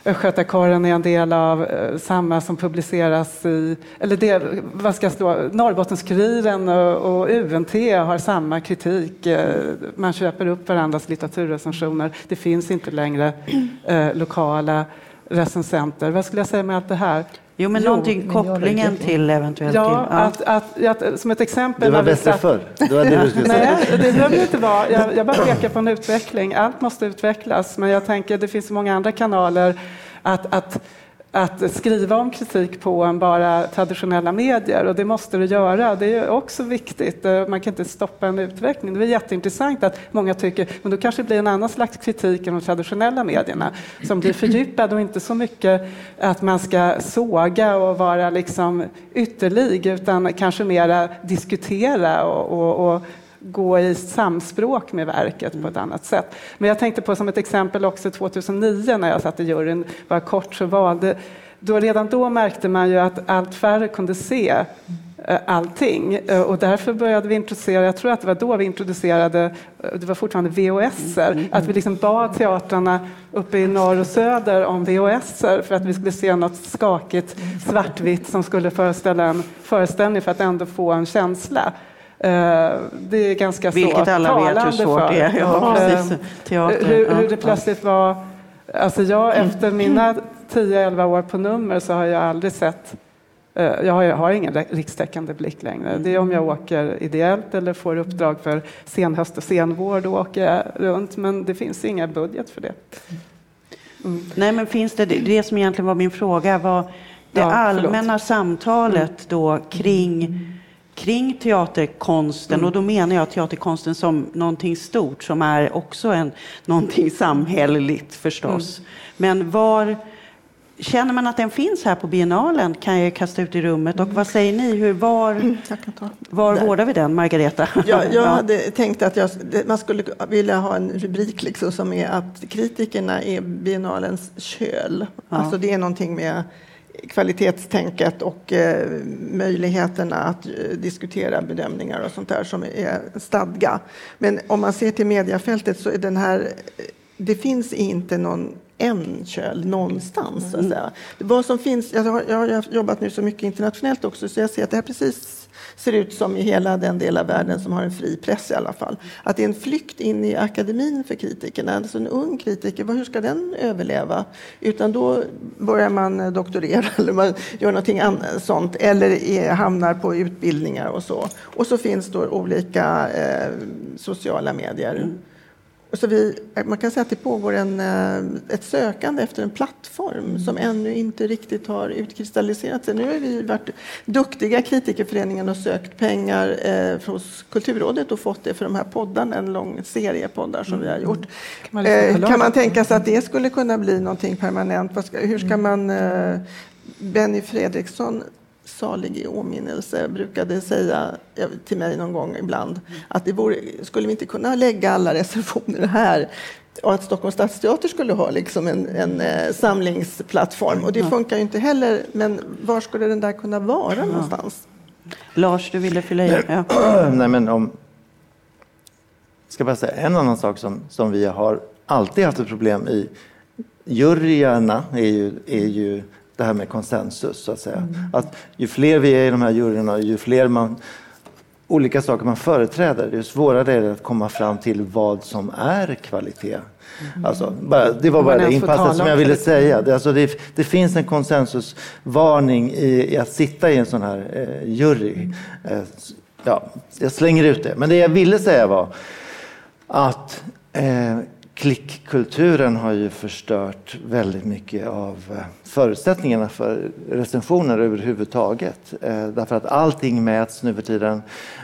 Östgötakåren är en del av eh, samma som publiceras i, eller det, vad ska jag stå, Norrbottenskuriren och, och UNT har samma kritik. Eh, man köper upp varandras litteraturrecensioner. Det finns inte längre eh, lokala recensenter. Vad skulle jag säga med allt det här? Jo, men jo, någonting, kopplingen till eventuellt ja, till... Ja. Att, att, att, som ett exempel... Det var bättre förr. Det var det du skulle säga. Nej, det behöver inte vara. Jag, jag bara pekar på en utveckling. Allt måste utvecklas, men jag tänker det finns många andra kanaler att, att att skriva om kritik på än bara traditionella medier och det måste du göra. Det är också viktigt. Eh, man kan inte stoppa en utveckling. Det är jätteintressant att många tycker men då kanske det blir en annan slags kritik än de traditionella medierna som blir fördjupad och inte så mycket att man ska såga och vara liksom ytterlig utan kanske mera diskutera och, och, och gå i samspråk med verket på ett annat sätt. Men jag tänkte på som ett exempel också 2009 när jag satt i juryn, bara kort så valde då redan då märkte man ju att allt färre kunde se eh, allting. Eh, och därför började vi introducera, jag tror att det var då vi introducerade, eh, det var fortfarande VHS, mm, mm, att vi liksom bad teatrarna uppe i norr och söder om VHS för att vi skulle se något skakigt svartvitt som skulle föreställa en föreställning för att ändå få en känsla. Det är ganska Vilket så alla vet hur svårt det är. Ja, precis. Teater. Hur, hur det plötsligt var Alltså jag, efter mina 10-11 år på nummer så har jag aldrig sett eh, jag har, jag har ingen rikstäckande blick längre. Det är om jag åker ideellt eller får uppdrag för senhöst och senvård och åker runt, men det finns ingen budget för det. Mm. Nej, men finns det, det som egentligen var min fråga var det ja, allmänna samtalet mm. då kring kring teaterkonsten mm. och då menar jag teaterkonsten som någonting stort som är också en, någonting samhälleligt förstås. Mm. Men var Känner man att den finns här på biennalen kan jag kasta ut i rummet. Och vad säger ni? Hur, var mm, var vårdar vi den, Margareta? Ja, jag hade tänkt att jag, man skulle vilja ha en rubrik liksom som är att kritikerna är biennalens köl. Ja. Alltså det är någonting med kvalitetstänket och eh, möjligheterna att eh, diskutera bedömningar och sånt där som är stadga. Men om man ser till mediafältet så är den här, eh, det finns inte någon en köl någonstans. Säga. Vad som finns, jag har, jag har jobbat nu så mycket internationellt också så jag ser att det här precis ser ut som i hela den del av världen som har en fri press i alla fall. Att det är en flykt in i akademin för kritikerna. Alltså en ung kritiker, hur ska den överleva? Utan då börjar man eh, doktorera eller man gör någonting annat, sånt eller hamnar på utbildningar och så. Och så finns då olika eh, sociala medier. Mm. Mm. Så vi, man kan säga att det pågår en, eh, ett sökande efter en plattform mm. som ännu inte riktigt har utkristalliserat sig. Nu har vi varit duktiga kritikerföreningen och sökt pengar eh, hos Kulturrådet och fått det för de här poddarna, en lång serie poddar som mm. vi har gjort. Kan man, eh, kan man tänka sig att det skulle kunna bli någonting permanent? Ska, hur ska mm. man... Eh, Benny Fredriksson salig i åminnelse brukade säga till mig någon gång ibland att det vore, skulle vi inte kunna lägga alla recensioner här och att Stockholms stadsteater skulle ha liksom en, en eh, samlingsplattform. Och det funkar ju inte heller. Men var skulle den där kunna vara ja. någonstans? Lars, du ville fylla i? Ja. Nej, men om... ska bara säga en annan sak som, som vi har alltid haft ett problem i. Juryerna är ju, är ju det här med konsensus. Så att säga. Mm. Att ju fler vi är i de här juryerna, ju fler man, olika saker man företräder, ju svårare är det att komma fram till vad som är kvalitet. Mm. Alltså, bara, det var bara det inpasset som jag ville säga. Det, alltså, det, det finns en konsensusvarning i, i, att sitta i en sån här eh, jury. Mm. Eh, ja, jag slänger ut det. Men det jag ville säga var att eh, klickkulturen har ju förstört väldigt mycket av eh, förutsättningarna för recensioner överhuvudtaget. Eh, därför att allting mäts nu för tiden.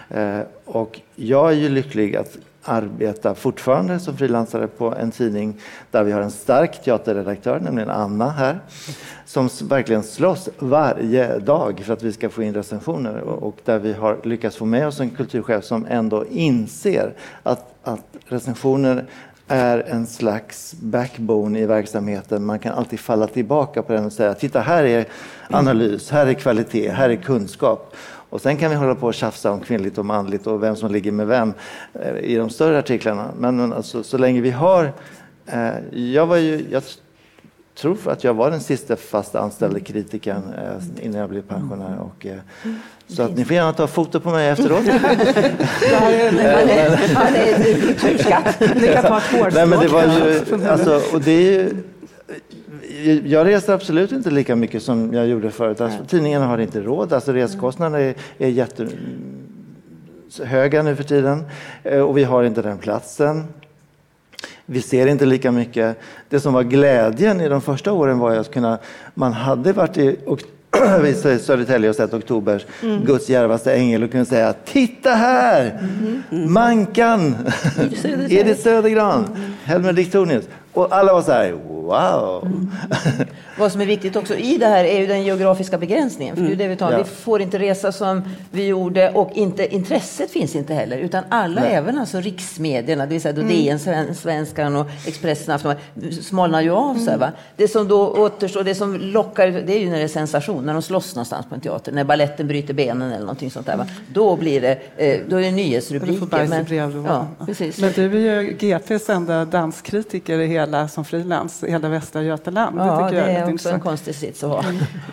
Eh, och jag är ju lycklig att arbeta fortfarande som frilansare på en tidning där vi har en stark teaterredaktör, nämligen Anna här, som verkligen slåss varje dag för att vi ska få in recensioner och där vi har lyckats få med oss en kulturchef som ändå inser att, att recensioner är en slags backbone i verksamheten. Man kan alltid falla tillbaka på den och säga titta här är analys, här är kvalitet, här är kunskap. Och sen kan vi hålla på och tjafsa om kvinnligt och manligt och vem som ligger med vem eh, i de större artiklarna. Men alltså, så länge vi har... Eh, jag, var ju, jag tror att jag var den sista fast anställde kritikern eh, innan jag blev pensionär. Och, eh, så att ni får gärna ta foto på mig efteråt. Han är kulturskatt. Ni kan ta ett Nej, men det var ju, alltså, och det är ju, jag reser absolut inte lika mycket som jag gjorde förut. Alltså, tidningarna har inte råd. Alltså, reskostnaderna är, är jättehöga nu för tiden eh, och vi har inte den platsen. Vi ser inte lika mycket. Det som var glädjen i de första åren var att kunna, man hade varit i i Södertälje och sett Oktobers mm. Guds djärvaste ängel och kunde säga Titta här! Mm. Mankan! Edith Södergran! Mm. Helmer Diktonius. Och alla var så här Wow! Mm. Vad som är viktigt också i det här är ju den geografiska begränsningen. För det är det vi, tar. Ja. vi får inte resa som vi gjorde och inte, intresset finns inte heller. Utan alla, Nej. även alltså riksmedierna, det vill säga mm. DN, Svenskan och Expressen, Aftonbladet, smalnar ju av sig. Va? Det som då återstår, det som lockar, det är ju när det är sensation, när de slåss någonstans på en teater, när balletten bryter benen eller någonting sånt där. Va? Då blir det, eh, då är det nyhetsrubriker. Men, ja, precis. men du är ju GPs enda danskritiker i hela, som frilans, i hela Västra Götaland. Ja, det, det är, är också en konstig sits att ha.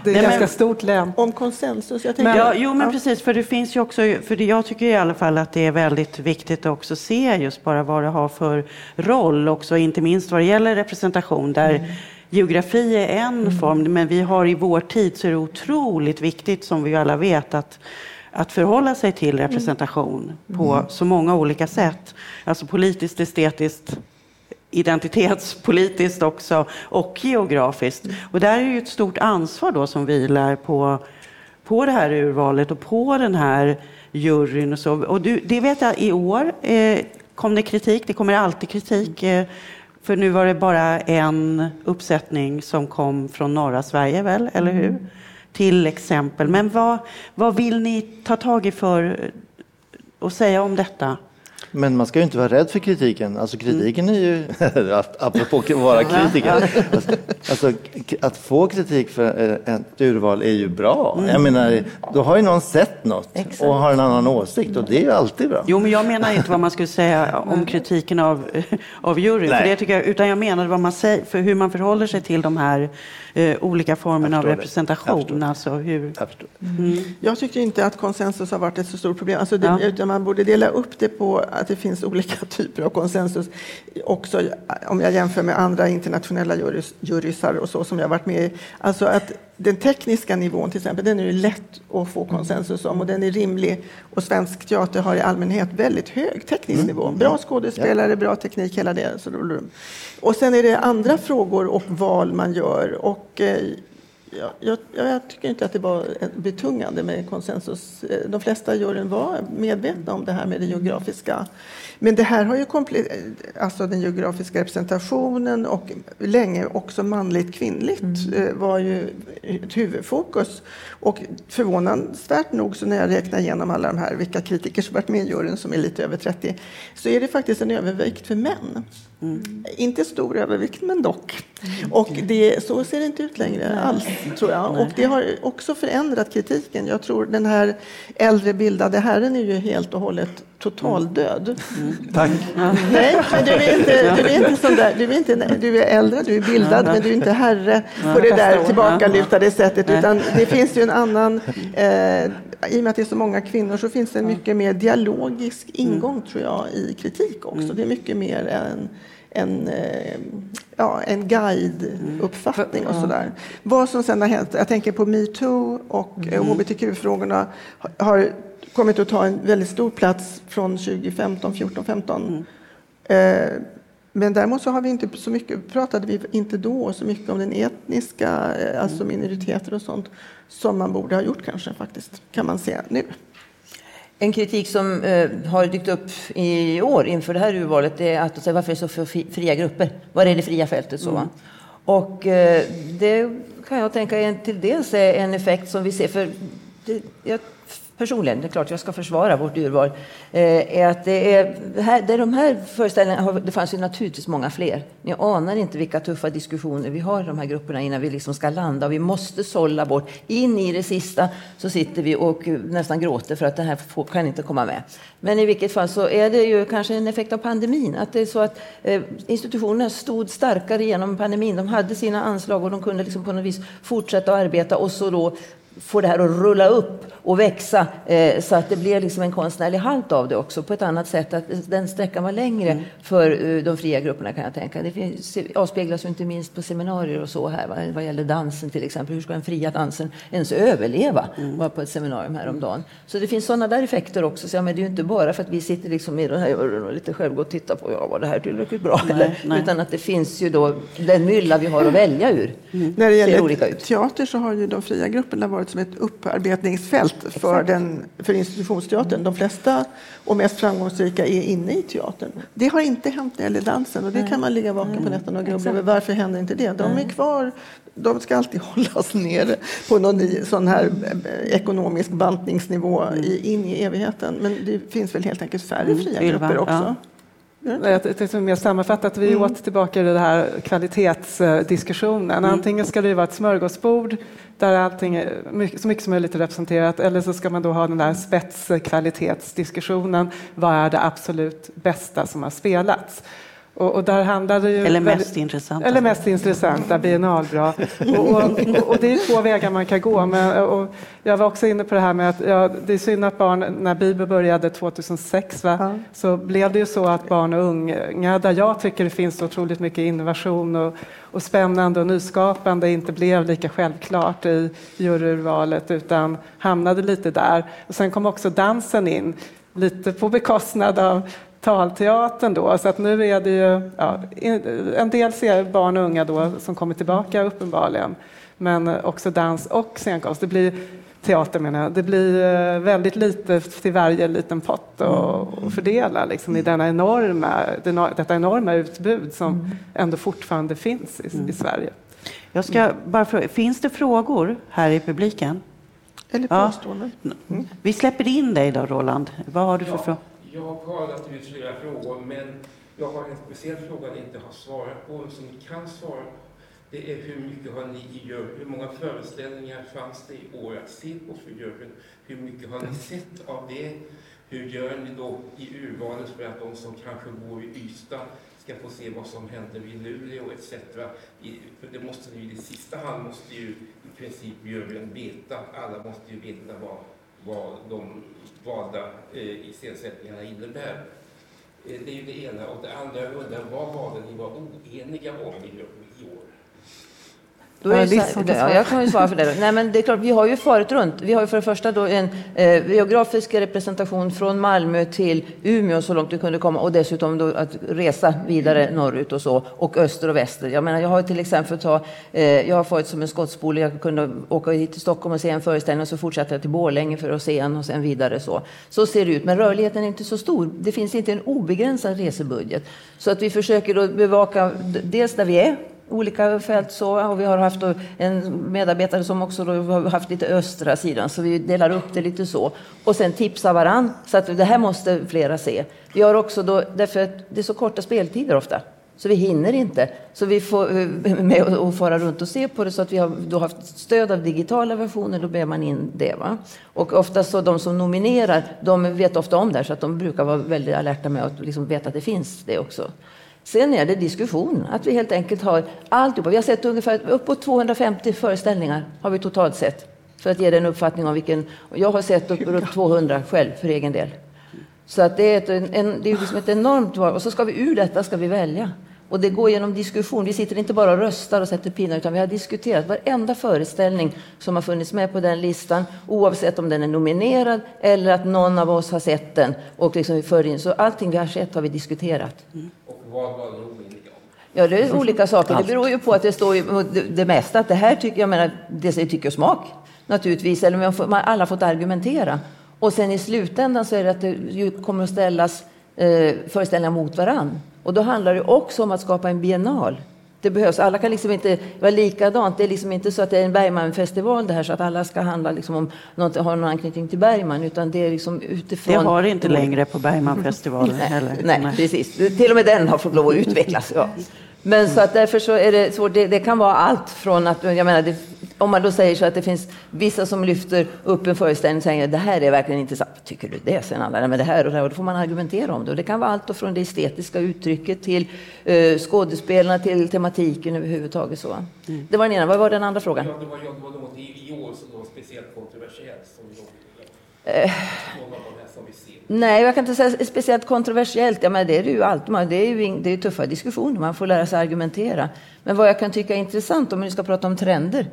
Det är ett ganska stort län. Om konsensus. Jag men, ja, jo, men ja. precis, för det finns ju också, för jag tycker i alla fall att det är väldigt viktigt att också se just bara vad det har för roll också, inte minst vad det gäller representation, där mm. Geografi är en mm. form, men vi har i vår tid så är det otroligt viktigt, som vi alla vet, att att förhålla sig till representation mm. på mm. så många olika sätt. Alltså politiskt, estetiskt, identitetspolitiskt också och geografiskt. Och där är det ju ett stort ansvar då som vilar på, på det här urvalet och på den här juryn. Och, så. och du, det vet jag, i år eh, kom det kritik, det kommer alltid kritik. Eh, för nu var det bara en uppsättning som kom från norra Sverige, väl? Eller hur? Mm. Till exempel. Men vad, vad vill ni ta tag i för att säga om detta? Men man ska ju inte vara rädd för kritiken. Alltså kritiken är ju, apropå att vara kritiker, alltså, att få kritik för eh, ett urval är ju bra. Mm. Jag menar, då har ju någon sett något Exakt. och har en annan åsikt och det är ju alltid bra. Jo, men jag menar inte vad man skulle säga om kritiken av, av juryn, för det tycker jag, utan jag menar vad man säger, för hur man förhåller sig till de här eh, olika formerna av representation. Jag, alltså hur... jag, mm. jag tycker inte att konsensus har varit ett så stort problem. Alltså det, ja. utan man borde dela upp det på att det finns olika typer av konsensus. Också om jag jämför med andra internationella jurys, jurysar och så som jag varit med i. Alltså att den tekniska nivån till exempel, den är lätt att få konsensus om och den är rimlig. Och svensk teater har i allmänhet väldigt hög teknisk mm. nivå. Bra skådespelare, bra teknik, hela det. Och sen är det andra frågor och val man gör. Och, eh, jag, jag, jag, tycker inte att det var betungande med konsensus. De flesta juryn var medvetna om det här med det geografiska. Men det här har ju alltså den geografiska representationen och länge också manligt kvinnligt mm. Eh, var ju ett huvudfokus. Och förvånansvärt nog så när jag räknar igenom alla de här, vilka kritiker som varit med i juryn som är lite över 30, så är det faktiskt en övervikt för män. Mm. Inte stor övervikt, men dock. Mm. Och det, så ser det inte ut längre alls, tror jag. Nej. Och det har också förändrat kritiken. Jag tror den här äldre bildade herren är ju helt och hållet totaldöd. Mm. Tack. Nej, men du är inte, du är inte sån där, du är, inte, du är äldre, du är bildad, men du är inte herre på det där tillbakalutade sättet. Utan det finns ju en annan, eh, i och med att det är så många kvinnor så finns det en mycket mer dialogisk ingång tror jag i kritik också. Mm. Det är mycket mer än en, eh, ja, en guide-uppfattning och sådär. Vad som sen har hänt, jag tänker på metoo och mm. hbtq-frågorna har kommit att ta en väldigt stor plats från 2015, 14, 15. Mm. Men däremot så har vi inte så mycket, pratade vi inte då så mycket om den etniska, eh, alltså minoriteter och sånt, som man borde ha gjort kanske faktiskt, kan man säga nu. En kritik som eh, har dykt upp i år inför det här urvalet är att säga, varför är det så för fria grupper? Var är det fria fältet? Så, mm. Och eh, det kan jag tänka är till dels är en effekt som vi ser, för det, jag personligen, det är klart jag ska försvara vårt urval, eh, är att det är, här, det är de här föreställningarna, det fanns ju naturligtvis många fler. Ni anar inte vilka tuffa diskussioner vi har i de här grupperna innan vi liksom ska landa och vi måste sålla bort. In i det sista så sitter vi och nästan gråter för att det här kan inte komma med. Men i vilket fall så är det ju kanske en effekt av pandemin, att det är så att eh, institutionerna stod starkare genom pandemin. De hade sina anslag och de kunde liksom på något vis fortsätta att arbeta och så då få det här att rulla upp och växa eh, så att det blir liksom en konstnärlig halt av det också på ett annat sätt. Att den sträckan var längre mm. för uh, de fria grupperna kan jag tänka. Det finns, avspeglas ju inte minst på seminarier och så här vad, vad gäller dansen till exempel. Hur ska den fria dansen ens överleva? Mm. var på ett seminarium häromdagen. Så det finns sådana där effekter också. Så, ja, men det är ju inte bara för att vi sitter liksom i den här och lite självgott och tittar på ja, var det här tillräckligt bra? Nej, eller? Nej. Utan att det finns ju då den mylla vi har att välja ur. Mm. När det gäller teater så har ju de fria grupperna varit som ett upparbetningsfält för, den, för institutionsteatern. De flesta och mest framgångsrika är inne i teatern. Det har inte hänt när det gäller dansen och det kan man ligga vaken på nätterna och grubbla över. Varför händer inte det? De är kvar de ska alltid hållas nere på någon sån här eh, ekonomisk bantningsnivå in i evigheten. Men det finns väl helt enkelt färre mm. fria grupper också. Ja. Jag tänkte mer sammanfattat, vi mm. åter tillbaka i den här kvalitetsdiskussionen. Mm. Antingen ska det vara ett smörgåsbord där allting är så mycket som möjligt är representerat eller så ska man då ha den där spetskvalitetsdiskussionen. Vad är det absolut bästa som har spelats? Och, och, där handlar det ju eller mest väldigt, intressanta. Eller mest intressanta, biennalbra. och, och, och, det är två vägar man kan gå. Men, och jag var också inne på det här med att ja, det är synd att barn, när Bibel började 2006, va, ja. så blev det ju så att barn och unga, där jag tycker det finns otroligt mycket innovation och, och spännande och nyskapande, inte blev lika självklart i juryurvalet utan hamnade lite där. Och sen kom också dansen in lite på bekostnad av talteatern då. Så att nu är det ju, ja, en del ser barn och unga då som kommer tillbaka uppenbarligen. Men också dans och scenkonst. Det blir teater menar jag. Det blir eh, väldigt lite till varje liten pott att fördela liksom, i denna enorma, detta enorma utbud som mm. ändå fortfarande finns i, i mm. Sverige. Jag ska bara fråga, finns det frågor här i publiken? Eller påståenden? Ja. Mm. Vi släpper in dig då, Roland. Vad har du för ja. fråga? Jag har naturligtvis flera frågor, men jag har en speciell fråga jag inte har svarat på, som ni kan svara på. Det är hur mycket har ni i juryn, hur många föreställningar fanns det i år att se på för juryn? Hur mycket har ni sett av det? Hur gör ni då i urvalet för att de som kanske bor i Ystad ska få se vad som händer i Luleå etc. I, för det måste ju i sista hand måste ju i princip juryn veta, alla måste ju veta vad, vad de valda eh, iscensättningarna innebär. Eh, det är ju det ena. Och det andra, jag undrar, vad var det ni var oeniga om i, i år? Då är det så, ja, jag kan ju svara för det. Nej, men det är klart, vi har ju farit runt. Vi har ju för det första då en eh, geografisk representation från Malmö till Umeå så långt vi kunde komma och dessutom då att resa vidare norrut och så och öster och väster. Jag menar, jag har till exempel ta, eh, jag har varit som en skottspole. Jag kunde åka hit till Stockholm och se en föreställning och så fortsätta till Borlänge för att se en och sen vidare så. Så ser det ut. Men rörligheten är inte så stor. Det finns inte en obegränsad resebudget så att vi försöker då bevaka dels där vi är olika fält. Så, och vi har haft en medarbetare som också har haft lite östra sidan, så vi delar upp det lite så. Och sen tipsar varann, så att det här måste flera se. Vi har också då, därför att det är så korta speltider ofta, så vi hinner inte. Så vi får eh, med och fara runt och se på det, så att vi har då haft stöd av digitala versioner, då ber man in det. Va? Och oftast så de som nominerar, de vet ofta om det, så att de brukar vara väldigt alerta med att liksom veta att det finns det också. Sen är det diskussion, att vi helt enkelt har alltihopa. Vi har sett ungefär uppåt 250 föreställningar har vi totalt sett. För att ge dig en uppfattning om vilken... Jag har sett uppåt 200 själv för egen del. Så att det är, ett, en, det är liksom ett enormt val. Och så ska vi ur detta ska vi välja. Och det går genom diskussion. Vi sitter inte bara och röstar och sätter pinnar, utan vi har diskuterat varenda föreställning som har funnits med på den listan, oavsett om den är nominerad eller att någon av oss har sett den. Och liksom vi för in. Så allting vi har sett har vi diskuterat. Mm. Vad var om? Ja, det är olika saker. Det beror ju på att det står ju, det, det mesta. Att det här tycker jag menar, det är tycke och smak naturligtvis. Eller man, får, man alla fått argumentera. Och sen i slutändan så är det att det kommer att ställas eh, föreställningar mot varann. Och då handlar det också om att skapa en biennal. Det behövs. Alla kan liksom inte vara likadant. Det är liksom inte så att det är en Bergmanfestival det här så att alla ska handla liksom om något, har någon anknytning till Bergman utan det är liksom utifrån. Det har det inte längre på Bergmanfestivalen heller. Nej, nej, precis. Till och med den har fått lov att utvecklas. Ja. Men så att därför så är det svårt. Det, det kan vara allt från att, jag menar, det, om man då säger så att det finns vissa som lyfter upp en föreställning och säger det här är verkligen intressant. Tycker du det? Sen andra, men det här och det här. Och då får man argumentera om det. Och det kan vara allt från det estetiska uttrycket till uh, skådespelarna till tematiken överhuvudtaget. Så. Mm. Det var den ena. Vad var den andra frågan? Ja, det var, det var något i, i år som var speciellt kontroversiellt. Som Nej, jag kan inte säga speciellt kontroversiellt. Ja, men det är det ju alltid. Det är ju det är tuffa diskussioner. Man får lära sig argumentera. Men vad jag kan tycka är intressant, om vi ska prata om trender,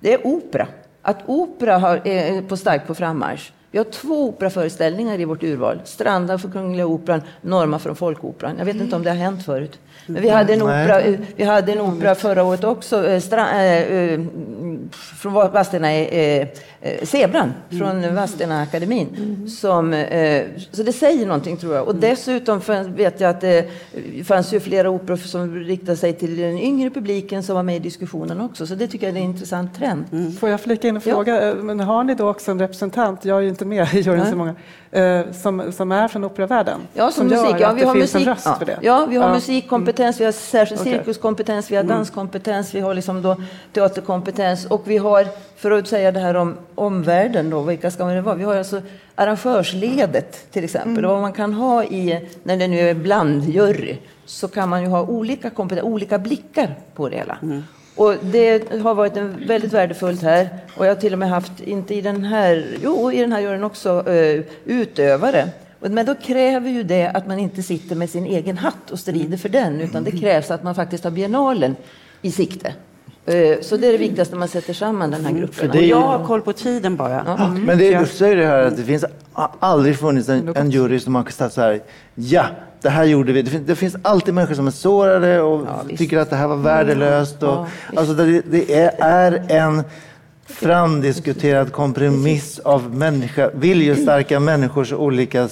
det är opera. Att opera har, är på starkt på frammarsch. Vi har två operaföreställningar i vårt urval. Stranda för Kungliga Operan, Norma från Folkoperan. Jag vet inte om det har hänt förut. Men vi hade en opera, eh, vi hade en opera förra året också, eh, eh, från Vadstena, eh, Zebran från Vadstena akademin. Som, eh, så det säger någonting tror jag. Och dessutom vet jag att det fanns ju flera operor som riktade sig till den yngre publiken som var med i diskussionen också. Så det tycker jag är en intressant trend. Mm. Får jag flika in och fråga, ja. men har ni då också en representant, jag är ju inte med i juryn så många, som, som är från operavärlden? Ja, som, som musik. Ja, vi har musik. Ja. ja, vi har ja. musikkompetens, vi har särskild okay. cirkuskompetens, vi har mm. danskompetens, vi har liksom då teaterkompetens och vi har, för att säga det här om omvärlden då, vilka ska det vara? Vi har alltså arrangörsledet till exempel. Mm. Vad man kan ha i, när det nu är blandjury, så kan man ju ha olika, olika blickar på det hela. Mm. Och det har varit en väldigt värdefullt här. Och jag har till och med haft, inte i den här, jo i den här juryn också, uh, utövare. Men då kräver ju det att man inte sitter med sin egen hatt och strider för den, utan det krävs att man faktiskt har biennalen i sikte. Eh, så det är det viktigaste när man sätter samman den här mm, gruppen. Och jag har koll på tiden bara. Ja. Mm. Men det, du säger det här att det finns aldrig funnits en, en jury som har sagt så här, ja, det här gjorde vi. Det finns, det finns alltid människor som är sårade och ja, tycker att det här var värdelöst. Och, ja, alltså det, det är, är en framdiskuterad kompromiss av människa, viljestarka människors olika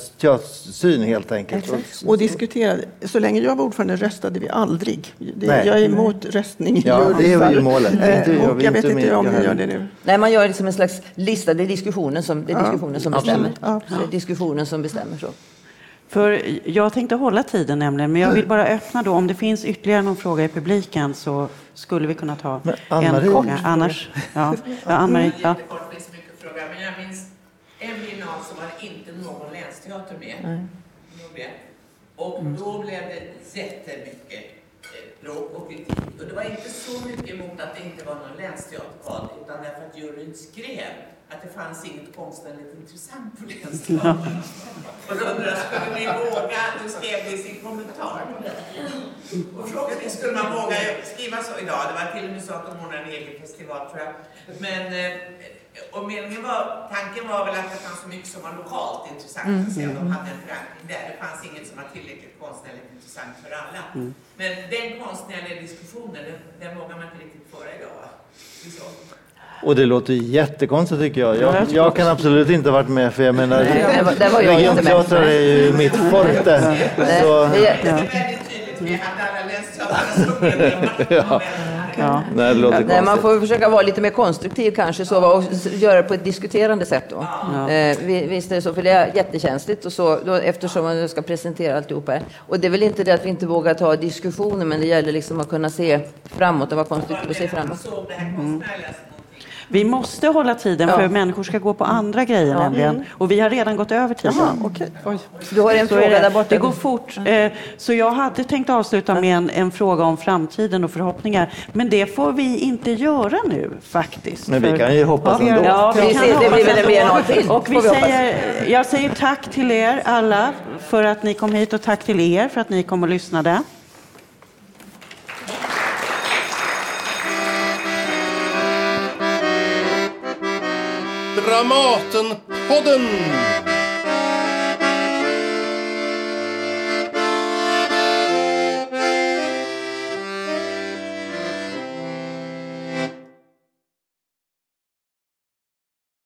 syn helt enkelt. Och diskuterade. Så länge jag var ordförande röstade vi aldrig. Det, jag är emot röstning i Ja, det är ju målet. Inte, och jag vet inte om ni gör det nu. Nej, man gör det som en slags lista. Det är diskussionen som, det är diskussionen som bestämmer. Ja, det är diskussionen som bestämmer. så. För jag tänkte hålla tiden nämligen, men jag vill bara öppna då. Om det finns ytterligare någon fråga i publiken så skulle vi kunna ta en fråga. Annars, ja, ja Ann-Marie. Ja. Men jag minns en biennal som var inte någon länsteater med. Mm. Och då blev det jättemycket eh, bråk och kritik. Och det var inte så mycket emot att det inte var någon länsteater utan därför att juryn skrev att det fanns inget konstnärligt intressant på Länsteatern. Och då undrade skulle ni våga, du skrev det i sin kommentar. Och frågade, skulle man våga skriva så idag? Det var till och med så att de ordnade en egen festival tror jag. Men, eh, och meningen var, tanken var väl att det fanns så mycket som var lokalt intressant. Mm. Så de hade en förankring där. Det fanns inget som var tillräckligt konstnärligt intressant för alla. Mm. Men den konstnärliga diskussionen, den, den vågar man inte riktigt föra idag. Va? Och det låter jättekonstigt tycker jag. Jag, jag kan absolut inte varit med för jag menar, regionteatrar är ju mitt forte. Så. Ja. Ja. Nej, Nej, man får försöka vara lite mer konstruktiv kanske så, och göra det på ett diskuterande sätt. Då. Ja. Eh, visst är det så, för det är jättekänsligt och så, då, eftersom man ska presentera alltihopa. Och det är väl inte det att vi inte vågar ta diskussioner, men det gäller liksom att kunna se framåt och vara konstruktiv och se framåt. Mm. Vi måste hålla tiden för människor ska gå på andra grejer ja. nämligen. Mm. Och vi har redan gått över tiden. Jaha, okay. Oj. Du har en så fråga där borta. Det går fort. Eh, så jag hade tänkt avsluta med en, en, fråga om framtiden och förhoppningar. Men det får vi inte göra nu faktiskt. Men vi kan ju hoppas ja, ändå. Ja, vi kan det blir väl en till. Och vi säger, jag säger tack till er alla för att ni kom hit och tack till er för att ni kom och lyssnade. Dramatenpodden!